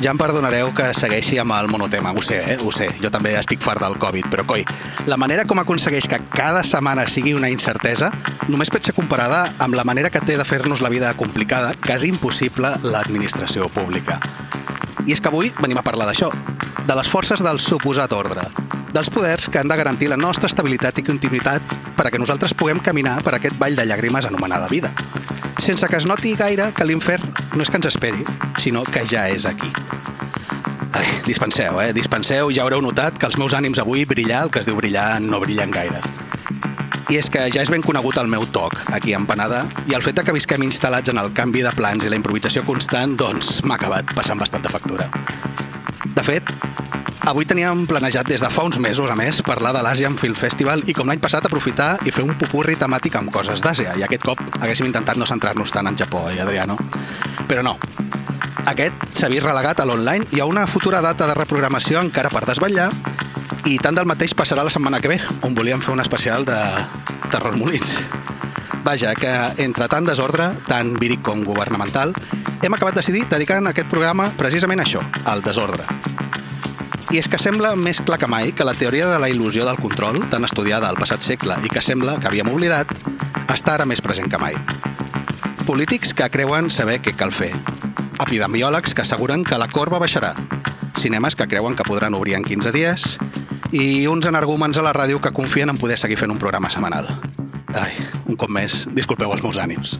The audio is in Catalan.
Ja em perdonareu que segueixi amb el monotema, ho sé, eh? ho sé, jo també estic fart del Covid, però coi, la manera com aconsegueix que cada setmana sigui una incertesa només pot ser comparada amb la manera que té de fer-nos la vida complicada, quasi impossible, l'administració pública. I és que avui venim a parlar d'això, de les forces del suposat ordre, dels poders que han de garantir la nostra estabilitat i continuïtat per a que nosaltres puguem caminar per aquest ball de llàgrimes anomenada vida, sense que es noti gaire que l'infern no és que ens esperi, sinó que ja és aquí. Ai, dispenseu, eh? Dispenseu, ja haureu notat que els meus ànims avui brillar, el que es diu brillar, no brillen gaire. I és que ja és ben conegut el meu toc aquí a Empanada i el fet que visquem instal·lats en el canvi de plans i la improvisació constant, doncs m'ha acabat passant bastanta factura. De fet, avui teníem planejat des de fa uns mesos, a més, parlar de l'Asian Film Festival i com l'any passat aprofitar i fer un pupurri temàtic amb coses d'Àsia. I aquest cop haguéssim intentat no centrar-nos tant en Japó, eh, Adriano? Però no. Aquest s'ha vist relegat a l'online i a una futura data de reprogramació encara per desvetllar i tant del mateix passarà la setmana que ve, on volíem fer un especial de terror molins. Vaja, que entre tant desordre, tant víric com governamental, hem acabat decidit dedicant aquest programa precisament a això, al desordre. I és que sembla més clar que mai que la teoria de la il·lusió del control, tan estudiada al passat segle i que sembla que havíem oblidat, està ara més present que mai. Polítics que creuen saber què cal fer. Epidemiòlegs que asseguren que la corba baixarà. Cinemes que creuen que podran obrir en 15 dies. I uns energúmens a la ràdio que confien en poder seguir fent un programa setmanal. Ai, un cop més, disculpeu els meus ànims.